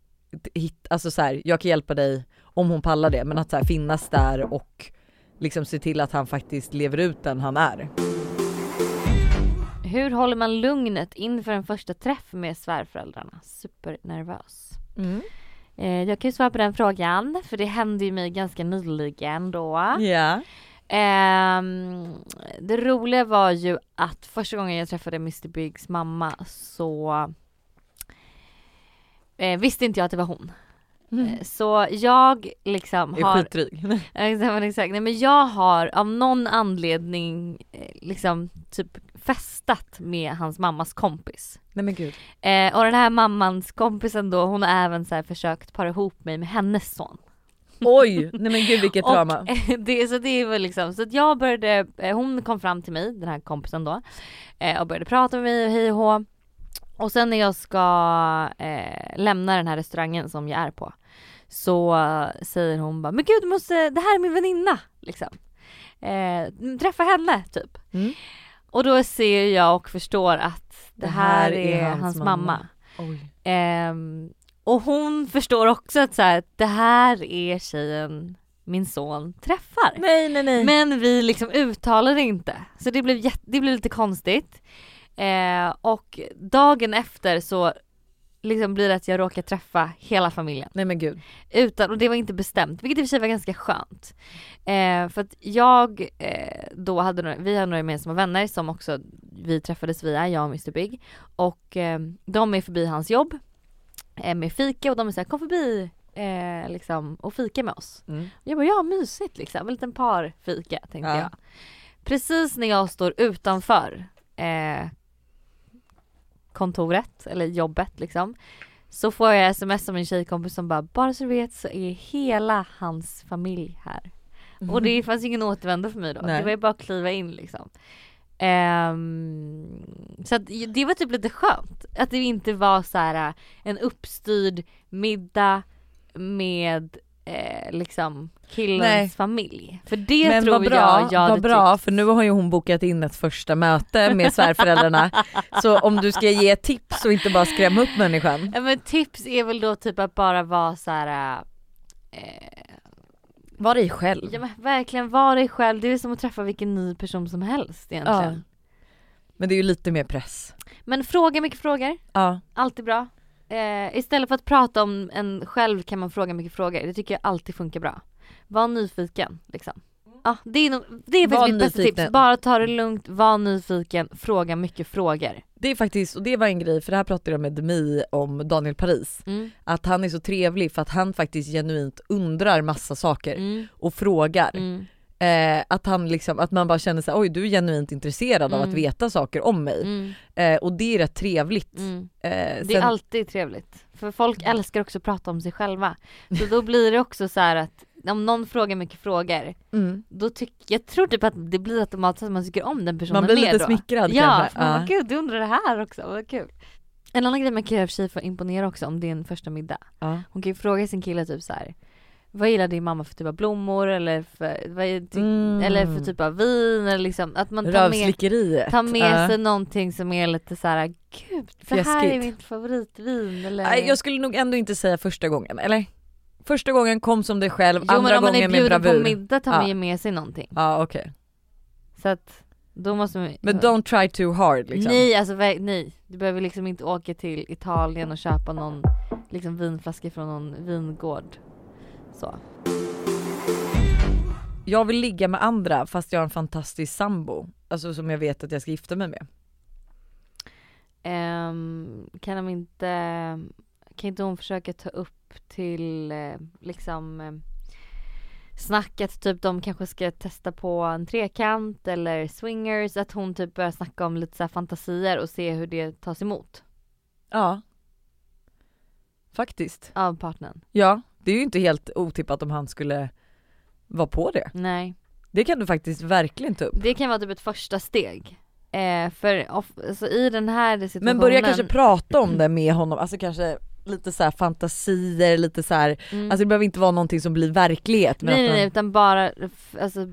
S1: hit, alltså så här, jag kan hjälpa dig om hon pallar det, men att så här, finnas där och liksom se till att han faktiskt lever ut den han är.
S2: Hur håller man lugnet inför en första träff med svärföräldrarna? Supernervös. Eh, jag kan ju svara på den frågan för det hände ju mig ganska nyligen då.
S1: Ja.
S2: Ehm, det roliga var ju att första gången jag träffade Mr Biggs mamma så eh, visste inte jag att det var hon. Eh, Så jag liksom
S1: Är
S2: har
S1: skitdryg.
S2: Exakt, exakt. Nej men jag har av någon anledning eh, liksom typ festat med hans mammas kompis.
S1: Nej men gud.
S2: Eh, och den här mammans kompisen då hon har även så försökt para ihop mig med hennes son.
S1: Oj, nej men gud vilket trauma.
S2: Och, det, så det var liksom, så att jag började, eh, hon kom fram till mig, den här kompisen då, eh, och började prata med mig och hej och hå. Och sen när jag ska eh, lämna den här restaurangen som jag är på så säger hon bara, men gud måste, det här är min väninna liksom. Eh, träffa henne typ.
S1: Mm.
S2: Och då ser jag och förstår att det, här, är, hans, mamma.
S1: Oj.
S2: Ehm, och hon förstår också att så här, det här är tjejen min son träffar.
S1: Nej nej nej.
S2: Men vi liksom uttalar det inte. Så det blev, det blev lite konstigt. Eh, och dagen efter så liksom blir det att jag råkar träffa hela familjen.
S1: nej men gud.
S2: Utan, och det var inte bestämt, vilket i och för sig var ganska skönt. Eh, för att jag eh, då hade några, vi har några gemensamma vänner som också vi träffades via, jag och Mr Big. Och eh, de är förbi hans jobb. eh, med fika och de är såhär kom förbi eh, liksom och fika med oss.
S1: Mm.
S2: Jag bara ja mysigt liksom, en liten parfika tänkte
S1: Ja.
S2: jag. Precis när jag står utanför eh, kontoret eller jobbet liksom så får jag sms av min tjejkompis som bara bara så du vet så är hela hans familj här. Och det fanns ingen återvändo för mig då.
S1: Nej.
S2: Det var ju bara att kliva in liksom. Ehm, så att det var typ lite skönt. Att det inte var så här en uppstyrd middag med eh, liksom killens
S1: Nej.
S2: familj. För det
S1: Men
S2: tror
S1: vad bra,
S2: jag jag
S1: vad bra
S2: tyckt.
S1: för nu har ju hon bokat in ett första möte med svärföräldrarna. så om du ska ge tips och inte bara skrämma upp människan.
S2: Ja, men tips är väl då typ att bara vara så här. Eh,
S1: Var dig själv.
S2: ja men verkligen var dig själv. Det är som att träffa vilken ny person som helst egentligen.
S1: Men det är ju lite mer press.
S2: Men fråga mycket frågor.
S1: Ja.
S2: Alltid bra. Eh, istället för att prata om en själv kan man fråga mycket frågor. Det tycker jag alltid funkar bra. Var nyfiken liksom. Ja, det är, nog, det är faktiskt mitt bästa tips. Bara ta det lugnt, var nyfiken, fråga mycket frågor.
S1: Det är faktiskt, och det var en grej, för det här pratade jag med Demi om Daniel Paris.
S2: Mm.
S1: Att han är så trevlig för att han faktiskt genuint undrar massa saker
S2: Mm.
S1: och frågar.
S2: Mm.
S1: Eh, att, han liksom, att man bara känner sig oj du är genuint intresserad av
S2: Mm.
S1: att veta saker om mig.
S2: Mm.
S1: Eh, och det är rätt trevligt.
S2: Mm.
S1: Eh,
S2: Det är alltid trevligt. För folk älskar också att prata om sig själva. Så då blir det också så att om någon frågar mycket frågor,
S1: mm.
S2: då tycker jag tror typ att det blir automatiskt att man tycker om den personen
S1: Man blir
S2: mer
S1: lite
S2: då.
S1: smickrad
S2: Ja,
S1: kanske. Ja.
S2: gud du undrar det här också, vad kul. En annan grej man kan göra för sig för att imponera också om det är en första middag. Hon kan ju fråga sin kille typ så här. Vad gillar din mamma för typ av blommor eller för, vad ty-
S1: Mm.
S2: eller för typ av vin eller liksom att man tar med, tar med
S1: Ja.
S2: sig någonting som är lite så här, gud det här är mitt favoritvin eller
S1: Nej, jag skulle nog ändå inte säga första gången, eller? Första gången kom som dig själv,
S2: Jo
S1: andra
S2: men om man är
S1: gången med
S2: bjuden på
S1: bravur.
S2: middag tar man ju med sig någonting.
S1: Ja okej.
S2: Så att då måste man
S1: Men don't try too hard liksom.
S2: Nej alltså nej, du behöver liksom inte åka till Italien och köpa någon liksom vinflaska från någon vingård. Så.
S1: Jag vill ligga med andra fast jag har en fantastisk sambo. Alltså som jag vet att jag ska gifta mig med.
S2: Ehm, kan de inte, kan inte hon försöka ta upp till eh, liksom eh, snacket typ de kanske ska testa på en trekant eller swingers, att hon typ börjar snacka om lite så här fantasier och se hur det tas emot
S1: Ja. Faktiskt.
S2: av partnern.
S1: Ja, det är ju inte helt otippat om han skulle vara på det.
S2: Nej.
S1: Det kan du faktiskt verkligen ta upp.
S2: Det kan vara typ ett första steg. Eh, för off, alltså i den här situationen.
S1: Men börja kanske prata om det med honom, alltså kanske lite så här fantasier, lite så här,
S2: Mm.
S1: alltså det behöver inte vara någonting som blir verklighet. Men
S2: nej, nej,
S1: man,
S2: nej utan bara alltså,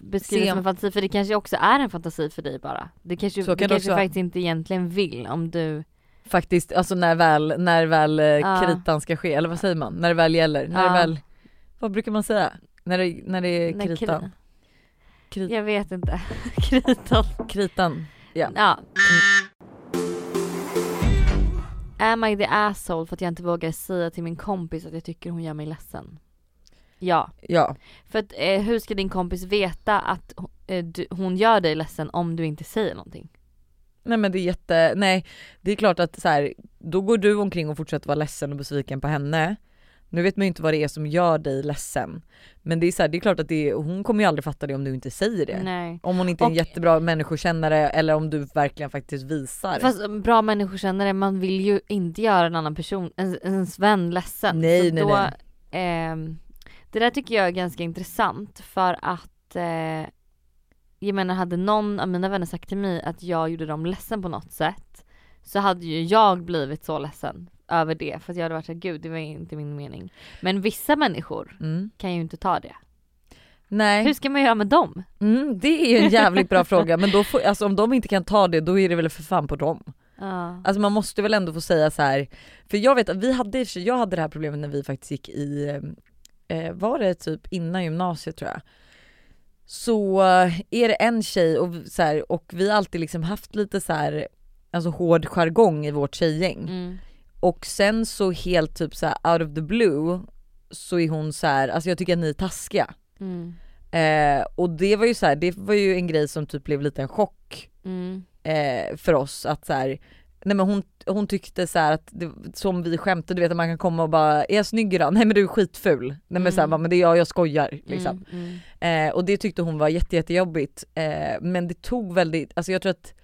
S2: beskriva det som en fantasi för det kanske också är en fantasi för dig bara. Det kanske,
S1: Så
S2: du
S1: kan det
S2: kanske
S1: också
S2: faktiskt inte egentligen vill om du
S1: faktiskt, alltså när väl, när väl eh,
S2: Ja.
S1: kritan ska ske, eller vad säger man? När det väl gäller, när
S2: Ja.
S1: det väl, vad brukar man säga? När det, när det är
S2: när
S1: kritan?
S2: kri-
S1: Krit,
S2: Jag vet inte. Kritan.
S1: kritan. Ja.
S2: Ja. Am I the asshole för att jag inte vågar säga till min kompis att jag tycker hon gör mig ledsen? Ja.
S1: Ja.
S2: För att eh, hur ska din kompis veta att eh, du, hon gör dig ledsen om du inte säger någonting?
S1: Nej men det är jätte, nej det är klart att så här, då går du omkring och fortsätter vara ledsen och besviken på henne. Nu vet man ju inte vad det är som gör dig ledsen. Men det är så här, det är klart att det är, hon kommer ju aldrig fatta det om du inte säger det.
S2: Nej.
S1: Om hon inte är en
S2: Och-
S1: jättebra människokännare eller om du verkligen faktiskt visar.
S2: Fast um, bra människokännare, man vill ju inte göra en annan person, en, ens vän ledsen.
S1: Nej,
S2: Så
S1: nej,
S2: då,
S1: nej.
S2: ehm, det där tycker jag är ganska intressant för att eh, jag menar hade någon av mina vänner sagt till mig att jag gjorde dem ledsen på något sätt så hade ju jag blivit så ledsen över det för att jag hade varit såhär gud det var inte min mening. Men vissa människor
S1: Mm.
S2: kan ju inte ta det.
S1: Nej,
S2: Hur ska man göra med dem?
S1: mm, det är ju en jävligt bra fråga men då får, alltså, om de inte kan ta det då är det väl för fan på dem.
S2: Ja.
S1: Alltså man måste väl ändå få säga så här. för jag vet att vi hade, jag hade det här problemet när vi faktiskt gick i, eh, var det typ innan gymnasiet tror jag. Så eh, är det en tjej och, så här, och vi har alltid liksom haft lite så här, alltså hård jargong i vårt tjejgäng.
S2: Mm.
S1: Och sen så helt typ så här out of the blue så är hon så här, alltså jag tycker att ni är taskiga.
S2: Mm.
S1: Eh, och det var ju så här, det var ju en grej som typ blev lite en chock
S2: Mm.
S1: eh, för oss att så här, Nej men hon, hon tyckte så att, det, som vi skämtade, du vet att man kan komma och bara är jag snygg idag? Nej men du är skitful. Nej men så här,
S2: Mm.
S1: bara, men det är jag, jag skojar liksom.
S2: Mm, mm.
S1: Eh, och det tyckte hon var jätte, jättejobbigt. Eh, men det tog väldigt, alltså jag tror att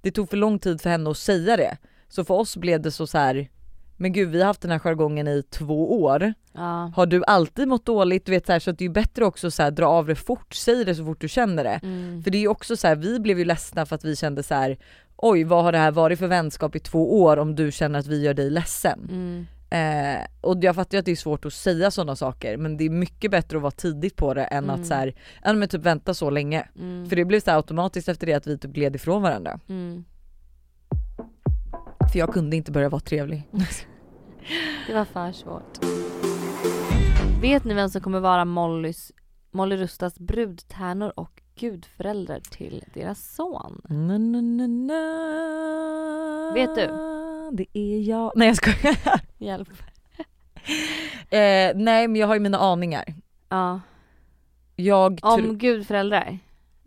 S1: det tog för lång tid för henne att säga det. Så för oss blev det så, så här. men gud vi har haft den här jargongen i två år.
S2: Ja.
S1: Har du alltid mått dåligt? Du vet så, här, så att det är bättre också så här, dra av det fort, säg det så fort du känner det.
S2: Mm.
S1: För det är ju också så här, vi blev ju ledsna för att vi kände så här. Oj vad har det här varit för vänskap i två år om du känner att vi gör dig ledsen?
S2: Mm.
S1: Eh, och jag fattar ju att det är svårt att säga sådana saker men det är mycket bättre att vara tidigt på det än
S2: Mm.
S1: att så här, ja, men typ vänta så länge.
S2: Mm.
S1: För det blev så automatiskt efter det att vi typ gled ifrån varandra.
S2: Mm.
S1: För jag kunde inte börja vara trevlig.
S2: Det var för svårt. Vet ni vem som kommer vara Mollys, Molly Rustas brudtärnor och gudföräldrar till deras son?
S1: Na, na, na, na.
S2: Vet du?
S1: Det är jag. Nej jag skojar.
S2: Hjälp.
S1: Eh, nej men jag har ju mina aningar.
S2: Ja.
S1: Jag,
S2: Om gudföräldrar.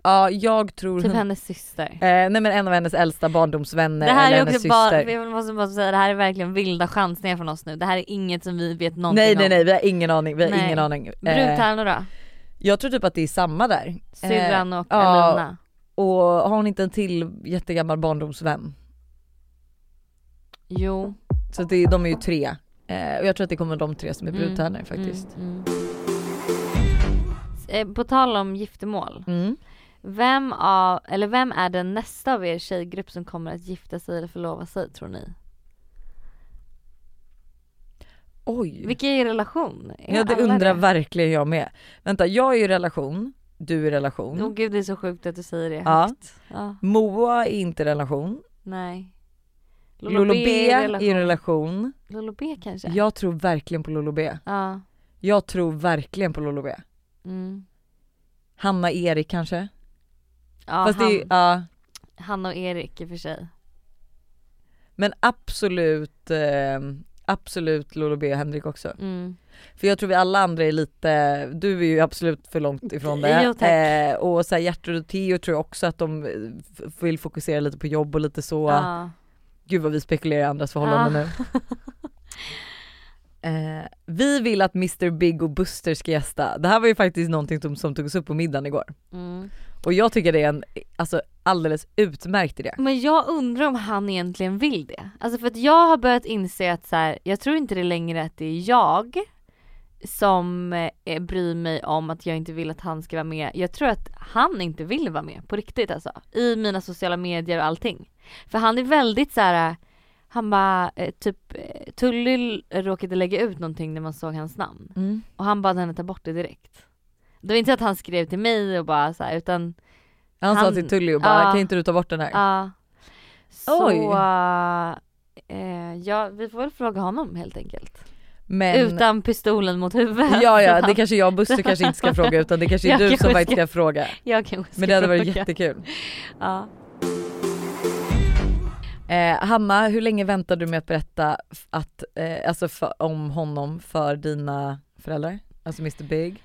S1: ja, jag tror
S2: Typ
S1: hon,
S2: hennes syster.
S1: eh, nej men en av hennes äldsta barndomsvänner
S2: Det här
S1: eller
S2: är
S1: hennes
S2: också bara,
S1: syster.
S2: jag måste bara säga det här är verkligen vilda chansningar från oss nu. Det här är inget som vi vet någonting
S1: Nej
S2: om.
S1: nej nej vi har ingen aning, vi har
S2: Nej.
S1: ingen aning. Eh,
S2: Brudtärnor då?
S1: Jag tror typ att det är samma där.
S2: Syrran och
S1: ja.
S2: Elina.
S1: Och har hon inte en till jättegammal barndomsvän?
S2: Jo.
S1: Så det, de är ju tre. Eh, och jag tror att det kommer de tre som är brudtärnor faktiskt.
S2: Mm, mm. Eh, På tal om giftermål.
S1: Mm.
S2: Vem, av, eller vem är den nästa av er tjejgrupp som kommer att gifta sig eller förlova sig tror ni?
S1: Oj.
S2: Vilka är er relation? Är
S1: Ja det undrar verkligen jag med. Vänta jag är i relation, du är i relation.
S2: Åh gud det är så sjukt att du säger det
S1: Ja.
S2: högt. Ja.
S1: Moa är inte i relation.
S2: Nej.
S1: Lolo B
S2: i
S1: är i relation.
S2: Lolo B kanske?
S1: Jag tror verkligen på Lolo B.
S2: Ja.
S1: Jag tror verkligen på Lolo B.
S2: Mm.
S1: Hanna Erik kanske?
S2: Ja,
S1: Fast
S2: han,
S1: det är, ja.
S2: han och Erik i och för sig.
S1: Men absolut, eh, absolut Lolo B och Henrik också.
S2: Mm.
S1: För jag tror vi alla andra är lite, du är ju absolut för långt ifrån det.
S2: Jo.
S1: Eh, och så här, Gertrud och Theo tror jag också att de eh, vill fokusera lite på jobb och lite så.
S2: Ja.
S1: Gud vad vi spekulerar i andras förhållanden nu. Eh, vi vill att Mr Big och Buster ska gästa. Det här var ju faktiskt någonting som, som togs upp på middagen igår.
S2: Mm.
S1: Och jag tycker det är en alltså, alldeles utmärkt idé.
S2: Men jag undrar om han egentligen vill det. Alltså för att jag har börjat inse att så här, jag tror inte det längre att det är jag som eh, bryr mig om att jag inte vill att han ska vara med. Jag tror att han inte vill vara med på riktigt alltså. I mina sociala medier och allting. För han är väldigt så här. han bara eh, typ eh, Tully råkade lägga ut någonting när man såg hans namn.
S1: Mm.
S2: Och han bad henne ta bort det direkt. Det var inte att han skrev till mig och bara så här, utan
S1: Han, sa
S2: Han-
S1: till Tully och bara kan inte du ta bort den här?
S2: Ja. Så,
S1: Oj.
S2: eh, ja vi får väl fråga honom helt enkelt.
S1: Men,
S2: Utan pistolen mot huvudet.
S1: ja ja det kanske jag och Buster kanske inte ska fråga utan det kanske är
S2: Jag
S1: du som faktiskt
S2: ska-
S1: ska fråga.
S2: jag kanske ska
S1: Men det hade varit
S2: fråga.
S1: jättekul.
S2: Ja.
S1: Eh, Hanna, hur länge väntar du med att berätta att, eh, alltså för, om honom för dina föräldrar? Alltså Mr Big?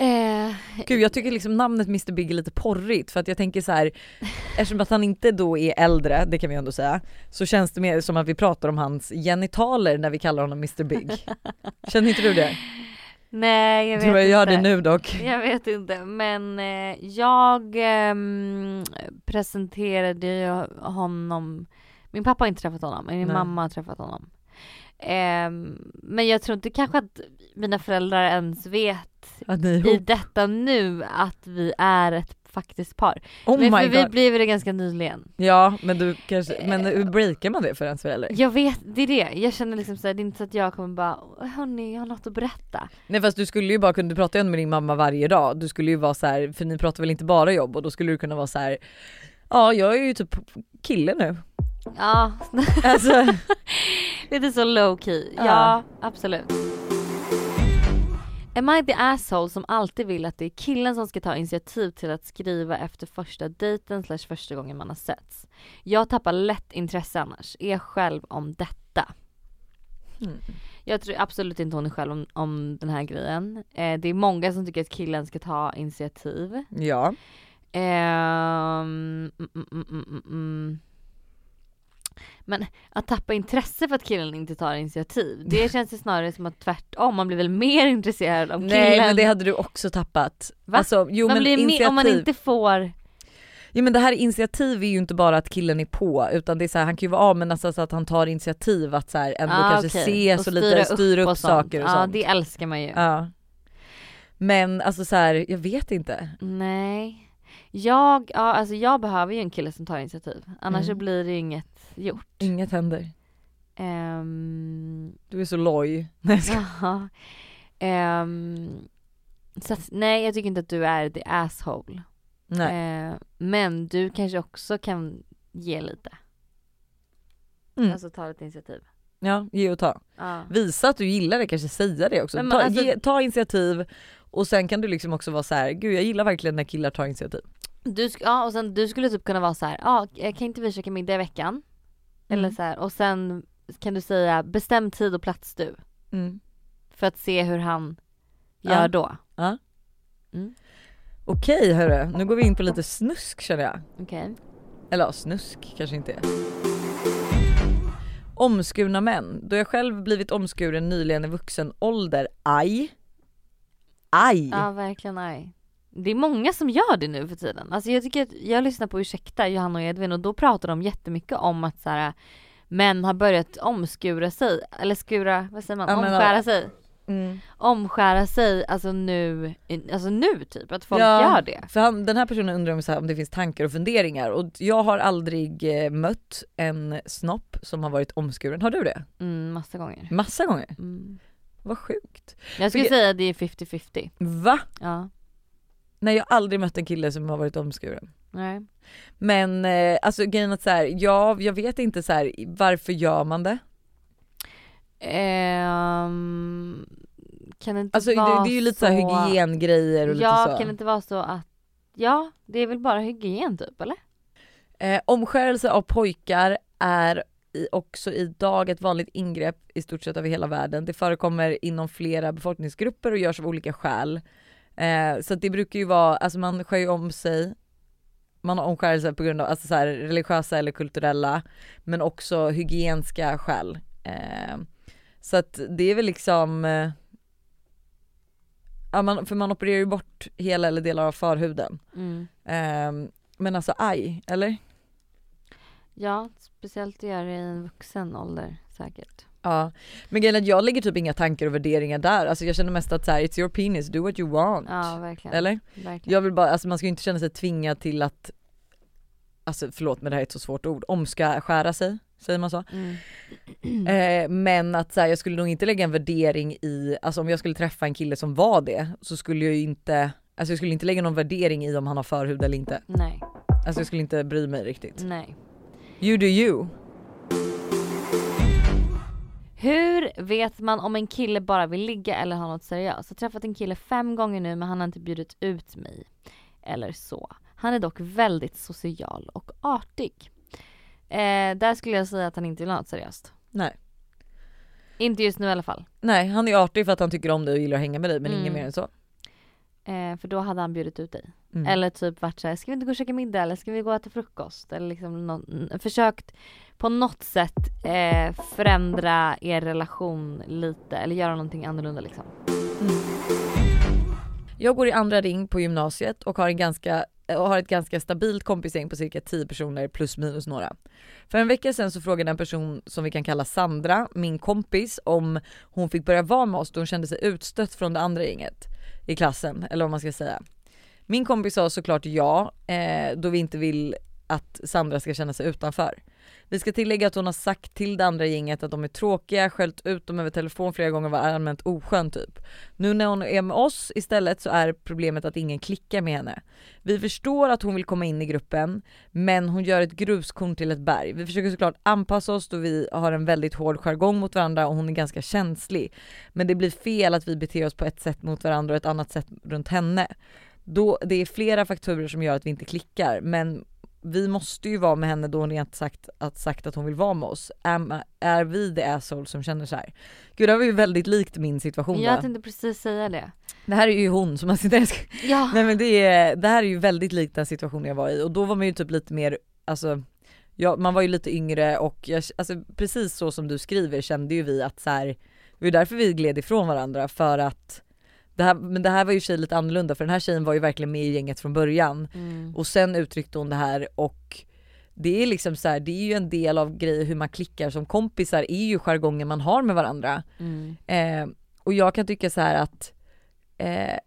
S2: Eh,
S1: Gud jag tycker liksom namnet Mr Big är lite porrigt för att jag tänker så här eftersom att han inte då är äldre, det kan vi ändå säga, så känns det mer som att vi pratar om hans genitaler när vi kallar honom Mr Big. Känner inte du det?
S2: nej jag vet
S1: Du jag gör
S2: inte.
S1: det nu dock.
S2: Jag vet inte men eh, jag ehm, presenterade honom, min pappa har inte träffat honom men min
S1: Nej.
S2: mamma har träffat honom. Ehm, men jag tror inte kanske att mina föräldrar ens vet i detta nu att vi är ett faktiskt par.
S1: Oh
S2: men för vi
S1: god.
S2: blev det ganska nyligen.
S1: Ja men du kanske, men hur breakar man det för ens förälder?
S2: Jag vet, det är det. Jag känner liksom såhär, det är inte så att jag kommer bara hörni jag har något att berätta.
S1: Nej fast du skulle ju bara kunna, du pratar ju med din mamma varje dag, du skulle ju vara så här, för ni pratar väl inte bara jobb och då skulle du kunna vara så här. ja jag är ju typ kille nu.
S2: Ja,
S1: Alltså,
S2: lite så low key. Ja,
S1: Ja.
S2: absolut. Am I the asshole som alltid vill att det är killen som ska ta initiativ till att skriva efter första dejten slash första gången man har setts? Jag tappar lätt intresse annars. Är själv om detta.
S1: Mm.
S2: Jag tror absolut inte hon är själv om, om den här grejen. Eh, det är många som tycker att killen ska ta initiativ.
S1: ja.
S2: Ehm, mm, mm, mm, mm, mm. Men att tappa intresse för att killen inte tar initiativ, det känns ju snarare som att tvärtom, man blir väl mer intresserad av killen.
S1: Nej men det hade du också tappat.
S2: Va?
S1: Alltså, jo,
S2: man
S1: men
S2: blir
S1: initiativ.
S2: om man inte får,
S1: Ja men det här initiativ är ju inte bara att killen är på utan det är så här, han kan ju vara av men alltså så att han tar initiativ att så här, ändå
S2: Ah,
S1: kanske
S2: okej.
S1: ses och, lite styra upp,
S2: och
S1: saker och
S2: ja,
S1: sånt.
S2: det älskar man ju.
S1: Ja. Men alltså så här, jag vet inte.
S2: Nej. Jag, ja, alltså jag behöver ju en kille som tar initiativ, annars så
S1: Mm.
S2: blir det ju inget gjort.
S1: Inget händer.
S2: Ehm,
S1: Du är så loj. Nej, jag.
S2: Ehm, så att, nej jag tycker inte att du är the asshole.
S1: Nej.
S2: Eh, men du kanske också kan ge lite.
S1: Mm.
S2: Alltså ta ett initiativ.
S1: Ja, ge och ta.
S2: Ja.
S1: Visa att du gillar det, kanske säga det också.
S2: Men
S1: ta,
S2: alltså-
S1: ge, ta initiativ och sen kan du liksom också vara så här: gud jag gillar verkligen när killar tar initiativ.
S2: Du, ja och sen du skulle typ kunna vara så här, ja kan inte vi käka middag i veckan? Eller
S1: Mm.
S2: så här, och sen kan du säga bestäm tid och plats du.
S1: Mm.
S2: För att se hur han gör
S1: Ja.
S2: då.
S1: Okej hörru, nu går vi in på lite snusk känner jag.
S2: Okej.
S1: Eller ja, snusk kanske inte är. Omskurna män. Då jag själv blivit omskuren nyligen i vuxen ålder, aj. Aj!
S2: Ja verkligen nej. Det är många som gör det nu för tiden. Alltså jag tycker att, jag lyssnar på Ursäkta, Johanna och Edvin och då pratar de jättemycket om att så här, män har börjat omskura sig, eller skura, vad säger man, omskära
S1: ja.
S2: sig.
S1: Mm.
S2: Omskära sig, alltså nu, alltså nu typ, att folk
S1: Ja.
S2: gör det.
S1: För han, den här personen undrar om, så här, om det finns tankar och funderingar och jag har aldrig eh, mött en snopp som har varit omskuren. Har du det?
S2: Mm, massa gånger.
S1: Massa gånger?
S2: Mm.
S1: Vad sjukt.
S2: Jag skulle
S1: För-
S2: säga att det är 50-50.
S1: Va?
S2: Ja.
S1: Nej jag har aldrig mött en kille som har varit omskuren.
S2: Nej.
S1: Men eh, alltså grejen att så här, ja jag vet inte så här, varför gör man det?
S2: Ehm, kan det inte
S1: Alltså det,
S2: vara
S1: det är ju lite så här hygiengrejer och
S2: Ja,
S1: lite så.
S2: kan det inte vara så att, ja, det är väl bara hygien typ eller?
S1: Eh, omskärelse av pojkar är i, också idag ett vanligt ingrepp i stort sett över hela världen. Det förekommer inom flera befolkningsgrupper och görs av olika skäl. Eh, så det brukar ju vara, alltså man skär ju om sig, man har omskärelse på grund av alltså så här, religiösa eller kulturella, men också hygienska skäl. Eh, så att det är väl liksom, eh, ja man, för man opererar ju bort hela eller delar av förhuden.
S2: Mm.
S1: Eh, men alltså aj, eller?
S2: Ja, speciellt att göra det i en vuxen ålder säkert.
S1: Ja, men grejen är att jag lägger typ inga tankar och värderingar där. Alltså jag känner mest att så här, it's your penis, do what you want.
S2: Ja, verkligen.
S1: Eller?
S2: verkligen.
S1: Jag vill bara, alltså man ska ju inte känna sig tvingad till att, alltså förlåt men det här är ett så svårt ord, omska skära sig, säger man så?
S2: Mm.
S1: Eh, men att så här, jag skulle nog inte lägga en värdering i, alltså om jag skulle träffa en kille som var det så skulle jag ju inte, alltså jag skulle inte lägga någon värdering i om han har förhud eller inte.
S2: Nej,
S1: Alltså jag skulle inte bry mig riktigt.
S2: nej.
S1: You do you.
S2: Hur vet man om en kille bara vill ligga eller ha något seriöst? Jag har träffat en kille fem gånger nu men han har inte bjudit ut mig. Eller så. Han är dock väldigt social och artig. Eh, där skulle jag säga att han inte vill ha något seriöst.
S1: Nej.
S2: Inte just nu i alla fall.
S1: Nej han är artig för att han tycker om dig och gillar att hänga med dig men
S2: Mm.
S1: inget mer än så.
S2: Eh, för då hade han bjudit ut dig.
S1: Mm.
S2: Eller typ varit såhär, ska vi inte gå och käka middag eller ska vi gå och äta frukost? Eller liksom nå- försökt på något sätt eh, förändra er relation lite eller göra någonting annorlunda liksom.
S1: Jag går i andra ring på gymnasiet och har, en ganska, och har ett ganska stabilt kompisgäng på cirka 10 personer plus minus några. För en vecka sedan så frågade en person som vi kan kalla Sandra, min kompis, om hon fick börja vara med oss då hon kände sig utstött från det andra gänget i klassen, eller vad man ska säga. Min kompis sa såklart ja, eh, då vi inte vill att Sandra ska känna sig utanför. Vi ska tillägga att hon har sagt till det andra gänget att de är tråkiga, skällt ut dem över telefon flera gånger och var allmänt oskön typ. Nu när hon är med oss istället så är problemet att ingen klickar med henne. Vi förstår att hon vill komma in i gruppen men hon gör ett gruskorn till ett berg. Vi försöker såklart anpassa oss då vi har en väldigt hård jargong mot varandra och hon är ganska känslig. Men det blir fel att vi beter oss på ett sätt mot varandra och ett annat sätt runt henne. Då, det är flera faktorer som gör att vi inte klickar men vi måste ju vara med henne då hon rent sagt att, sagt att hon vill vara med oss. Är, är vi the asshole som känner så här? Gud det här var ju väldigt likt min situation
S2: Jag tänkte precis säga det.
S1: Det här är ju hon som man sitter
S2: Ja.
S1: Nej men det, är, det här är ju väldigt likt den situationen jag var i och då var man ju typ lite mer, alltså ja, man var ju lite yngre och jag, alltså, precis så som du skriver kände ju vi att så här, det var därför vi gled ifrån varandra för att det här, men det här var ju tjej lite annorlunda för den här tjejen var ju verkligen med i gänget från början
S2: Mm.
S1: och sen uttryckte hon det här och det är liksom så här, det är ju en del av grejer hur man klickar som kompisar är ju jargongen man har med varandra.
S2: Mm.
S1: Eh, och jag kan tycka så här att eh,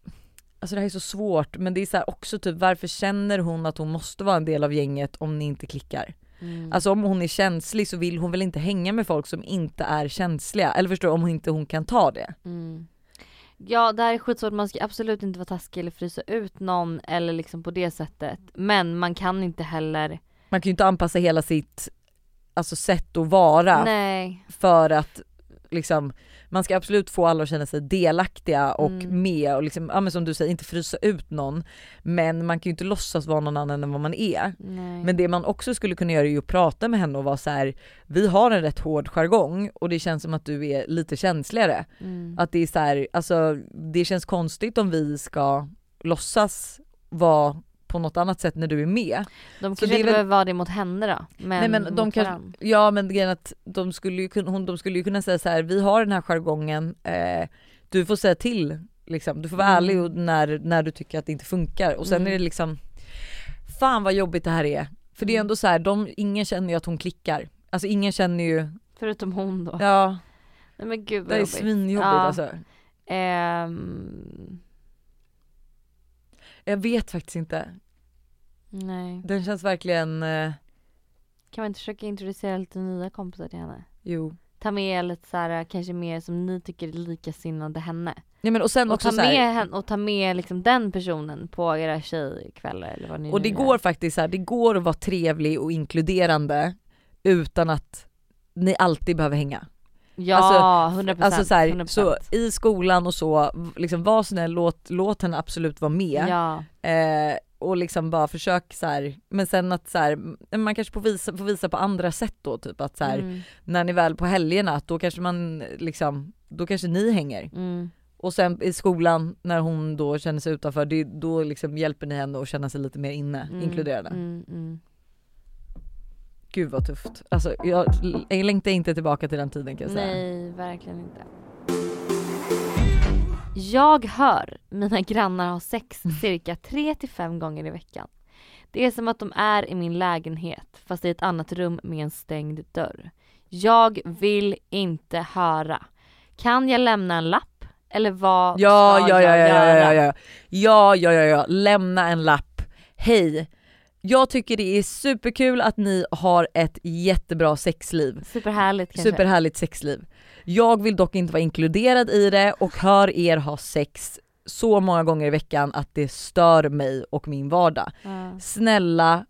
S1: Alltså det här är så svårt men det är så också typ varför känner hon att hon måste vara en del av gänget om ni inte klickar?
S2: Mm.
S1: Alltså om hon är känslig så vill hon väl inte hänga med folk som inte är känsliga? Eller förstår du? Om hon inte hon kan ta det.
S2: Mm. Ja det här är skitsvårt, man ska absolut inte vara taskig eller frysa ut någon eller liksom på det sättet. Men man kan inte heller,
S1: Man kan ju inte anpassa hela sitt alltså sätt att vara
S2: nej.
S1: för att liksom man ska absolut få alla att känna sig delaktiga och
S2: Mm.
S1: med och liksom, ja men som du säger inte frysa ut någon. Men man kan ju inte låtsas vara någon annan än vad man är.
S2: nej.
S1: Men det man också skulle kunna göra är ju att prata med henne och vara så här: vi har en rätt hård jargong och det känns som att du är lite känsligare.
S2: Mm.
S1: Att det är så här, alltså det känns konstigt om vi ska låtsas vara på något annat sätt när du är med.
S2: de
S1: så
S2: kanske
S1: det är
S2: inte
S1: väl-
S2: behöver vara det mot henne då. Men,
S1: Nej men de kan, ja men grejen är att de skulle ju kunna, hon, de skulle ju kunna säga så här: vi har den här jargongen, eh, du får säga till liksom. Du får vara
S2: Mm.
S1: ärlig när, när du tycker att det inte funkar och sen
S2: Mm.
S1: är det liksom Fan vad jobbigt det här är. För det är
S2: Mm.
S1: ändå så här, de, ingen känner ju att hon klickar. Alltså ingen känner ju,
S2: Förutom hon då.
S1: ja
S2: Nej men gud
S1: det
S2: vad
S1: är
S2: jobbigt.
S1: svinjobbigt
S2: Ja.
S1: alltså.
S2: Ehm,
S1: Jag vet faktiskt inte.
S2: nej.
S1: Den känns verkligen, eh,
S2: Kan man inte försöka introducera lite nya kompisar till henne?
S1: jo.
S2: Ta med lite så här, kanske mer som ni tycker är likasinnade henne.
S1: Ja, men och sen
S2: Och
S1: också
S2: ta
S1: här,
S2: med, henne, och ta med liksom den personen på era tjejkvällar eller vad ni
S1: Och det
S2: gör.
S1: går faktiskt så här, det går att vara trevlig och inkluderande utan att ni alltid behöver hänga.
S2: Ja, 100%.
S1: Alltså så, här,
S2: 100%.
S1: så i skolan och så, liksom var snäll, låt, låt henne absolut vara med.
S2: Ja.
S1: Eh, och liksom bara försök så här, men sen att så här, man kanske får visa, får visa på andra sätt då typ att så här,
S2: Mm,
S1: när ni väl på helgerna att då kanske man liksom, då kanske ni hänger.
S2: mm,
S1: Och sen i skolan när hon då känner sig utanför, det, då liksom hjälper ni henne att känna sig lite mer inne,
S2: mm,
S1: inkluderade.
S2: Mm, mm.
S1: Gud vad tufft. Alltså jag, jag längtar inte tillbaka till den tiden kan jag säga.
S2: Nej, verkligen inte. Jag hör mina grannar ha sex cirka 3-5 gånger i veckan. Det är som att de är i min lägenhet fast i ett annat rum med en stängd dörr. Jag vill inte höra. Kan jag lämna en lapp? Eller vad
S1: Ja,
S2: ska
S1: ja, ja,
S2: jag
S1: ja, ja,
S2: göra?
S1: ja, ja, ja, ja, ja, ja, lämna en lapp. Hej, jag tycker det är superkul att ni har ett jättebra sexliv.
S2: Superhärligt kanske.
S1: Superhärligt sexliv. Jag vill dock inte vara inkluderad i det och hör er ha sex så många gånger i veckan att det stör mig och min vardag.
S2: Ja.
S1: Snälla,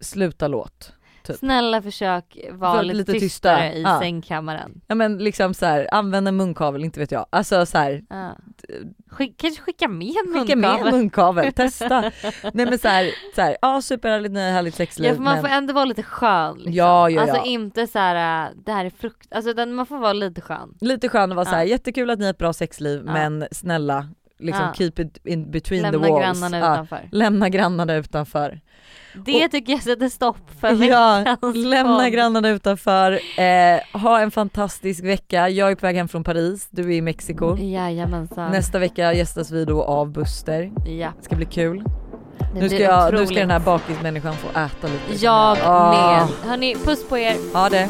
S1: sluta låt. Typ.
S2: Snälla försök vara
S1: Var
S2: lite,
S1: lite
S2: tystare
S1: tysta.
S2: i
S1: Ja.
S2: sängkammaren.
S1: Ja men liksom så här, använd en munkavel, inte vet jag. Alltså så här,
S2: Ja. Skick, kanske skicka med en
S1: skicka med en
S2: munkavel.
S1: munkavel, testa. Nej men så här, så här ja superhärligt, nej, härligt sexliv.
S2: Ja för man
S1: men...
S2: får ändå vara lite skön liksom.
S1: Ja, ja,
S2: Alltså inte så här, äh, det här är frukt, alltså man får vara lite skön.
S1: Lite skön att vara
S2: Ja.
S1: så här, jättekul att ni har ett bra sexliv men snälla liksom
S2: Ja.
S1: keep it in between
S2: Lämna
S1: the walls.
S2: grannarna
S1: Ja,
S2: utanför.
S1: Lämna grannarna utanför.
S2: Det
S1: Och-
S2: tycker jag sätter stopp för
S1: Ja, lämna grannarna utanför. Eh, ha en fantastisk vecka. Jag är på väg hem från Paris, du är i Mexiko.
S2: Jajamensan.
S1: Nästa vecka gästas vi då av Buster.
S2: Ja.
S1: Det ska bli kul.
S2: Det
S1: Nu ska, jag, nu ska den här bakismänniskan få äta lite.
S2: Jag med. Hörni, puss på er.
S1: Ha det.